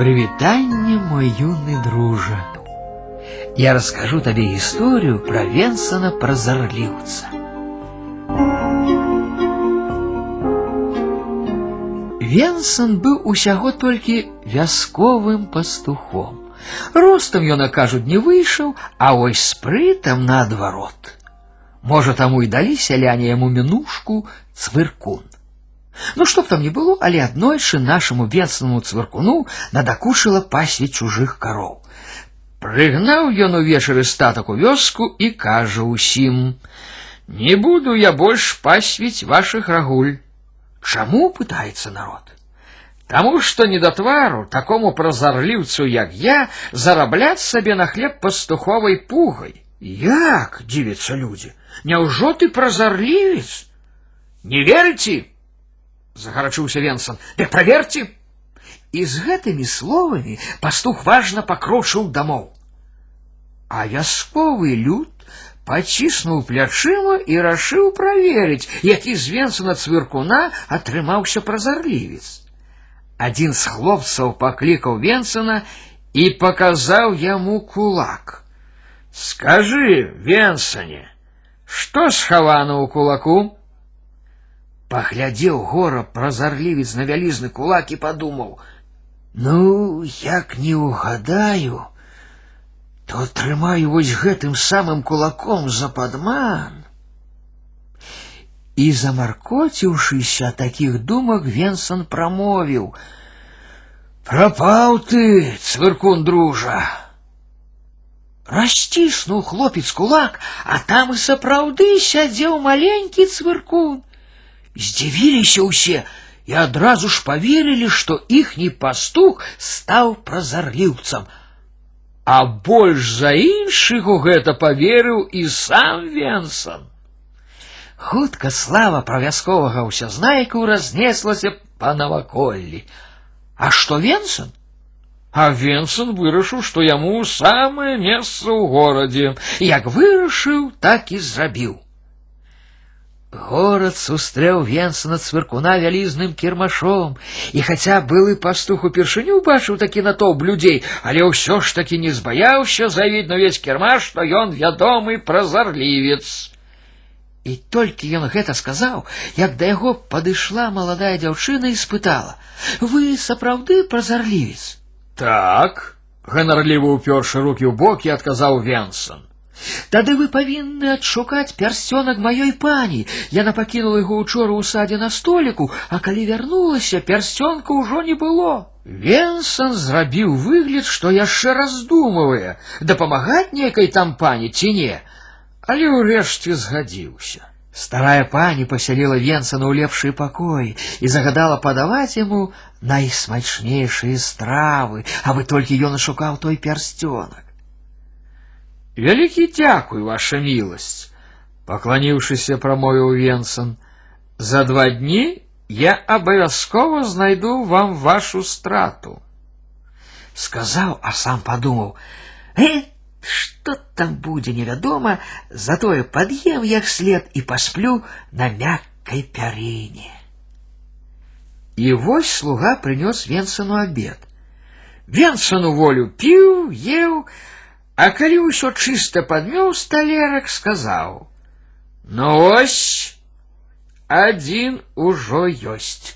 Прывітанне, мой юный дружа. Я расскажу тебе историю про Венсона Прозорливца. Венсон быў усяго толькі вясковым пастухом. Ростам ён, кажуць, не выйшаў, а вось спрытам наадварот. Можа, таму і далі сяляне яму мінушку цвыркун. Ну, чтоб там ни было, але аднойчы нашаму венцнаму цвыркуну надакушыла пасвіць чужых кароў. Прыгнаў ён увечары статак у вёску і кажа ўсім: « Не буду я больш пасвіць вашых рагуль. Чаму пытаецца народ? Таму што не да твару такому празарліўцу, як я, зарабляць сабе на хлеб пастуховай пугай. Як дзівяцца людзі, Няўжо ты празарлівец? Не верыце? загарачыўся Венсон. Дык праверьте. І з гэтымі словамі пастух важна пакрочыў дамоў. А вясковы люд паціснуў плячыма і рашыў праверыць, які з Венсона цвыркуна атрымаўся празарлівец. Адзін з хлопцаў паклікаў Венсона і паказаў яму кулак. Скажы, Венсане, што схавана ў кулаку? Паглядзеў гора празарлівец на вялізны кулак і падумаў: Ну, як не ўгадаю, то трымаю вось гэтым самым кулаком за падман. І замаркоціўшыся такіх думак Венсон прамовіў: « Прапаў ты, цвыркун дружа. Расціснуў хлопец кулак, а там і сапраўды сядзеў маленькі цвыркун. Здзівіліся ўсе і адразу ж поверили, што іхні пастух стаў празарліўцам. А больш за іншых у гэта поверыў і сам Венсон. Хутка слава пра вясковага ўсязнайку разнеслася па наваколлі. А што Венсон? А Венсон вырашыў, што яму самае месца ў горадзе. Як вырашыў, так і зрабіў. Город сустрэў Венсона цвыркуна вялізным кірмашом, і хаця былы пастух упершыню бачыў такі натоўп людзей, але ўсё ж такі не збаяўся заявіць на ўвесь кірмаш, што ён вядомы празарлівец. І толькі ён гэта сказаў, як да яго падышла маладая дзяўчына і спытала: « Вы сапраўды празарлівец? Так, ганарліва ўпёршы рукі ў бокі адказаў Венсон. Тады вы павінны адшукаць пярсцёнак маёй пані. Яна пакінула яго учора ў садзе на століку, а калі вярнулася, пярсцёнка ўжо не было. Венсон зрабіў выгляд, што яшчэ раздумывае, дапамагаць нейкай там пані ці не, але ўрэшце згадзіўся. Старая пані пасяліла Венсона ў лепшыя пакоі і загадала падаваць яму найсмачнейшыя стравы, а вы толькі ён ашукаў той пярсцёнак. Вялікі дзякуй, ваша міласць, пакланіўшыся прамовіў Венсон. За два дні я абавязкова знайду вам вашу страту. Сказаў, а сам падумаў: э, што там будзе невядома, затое пад'ем як след і пасплю на мяккай пярыне. І вось слуга прынёс Венсону абед. Венсону волю піў, еў, а калі ўсё чыста падмёў сталерак сказаў: « Ну ось адзін ужо ёсць.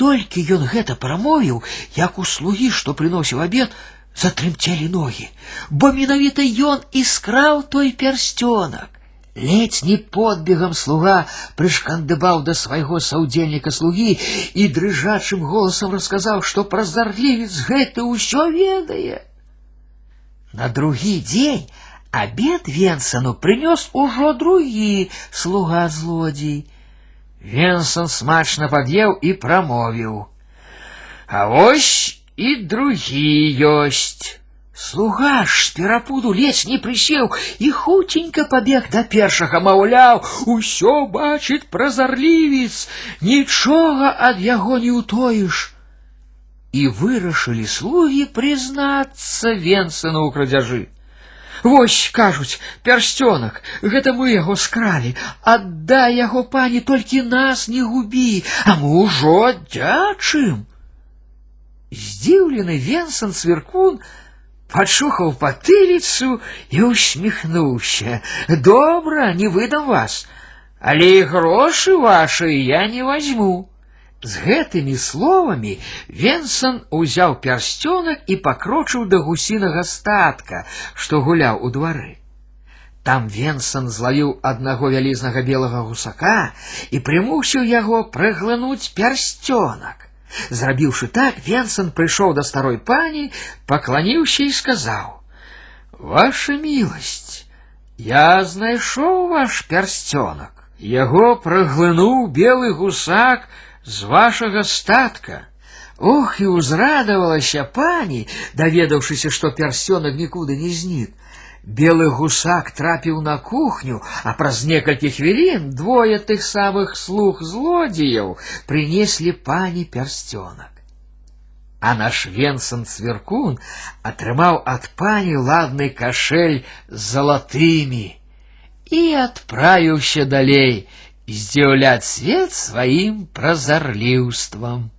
Толькі ён гэта прамовіў, як у слугі, што прыносіў абед, затрымцелі ногі, бо менавіта ён і скраў той пярсцёнак. Ледзь не подбегам слуга прышкандыбаў да свайго саўдзельніка слугі і дрыжачым голасам расказаў, што празарлівец гэты ўсё ведае. На другі дзень абед Венсану прынёс ужо другі слуга злодзей. Венсан смачна пад'еў і прамовіў: « А вось і другі ёсць. Слуга ж з перапуду ледзь не прысеў і хуценька пабег да першага, маўляў, усё бачыць празарлівец, нічога ад яго не ўтоіш і вырашылі слугі прызнацца Венсану ў крадзяжы. Вось кажуць пярсцёнак, гэта мы яго скралі, аддай яго пані толькі нас не губі, а мы ўжо дзячым. здзіўлены Венсан цвіркун пачухаў патыліцу і усміхнуўся. Добра, не выдам вас, але і грошы вашы я не возьму. З гэтымі словамі Венсан узяў пярсцёнак і пакрочыў да гусінага статка, што гуляў у двары. Там Венсан злавіў аднаго вялізнага белага гусака і прымусіў яго прыглынуць пярсцёнак. Зрабіўшы так, Венсан прыйшоў да старой пані, пакланіўся і сказаў: « Ваша міласць, я знайшоў ваш пярсцёнак. Яго праглынуў белы гусак з вашага статка. Ох, і ўзрадавалася пані, даведаўшыся, што пярсцёнак нікуды не знік. Белы гусак трапіў на кухню, а праз некалькі хвілін двое тых самых слуг злодзеяў прынеслі пані пярсцёнак. А наш венсан цвіркун атрымаў ад пані ладны кашель з залатымі і адправіўся далей здзіўляць свет сваім празарліўствам.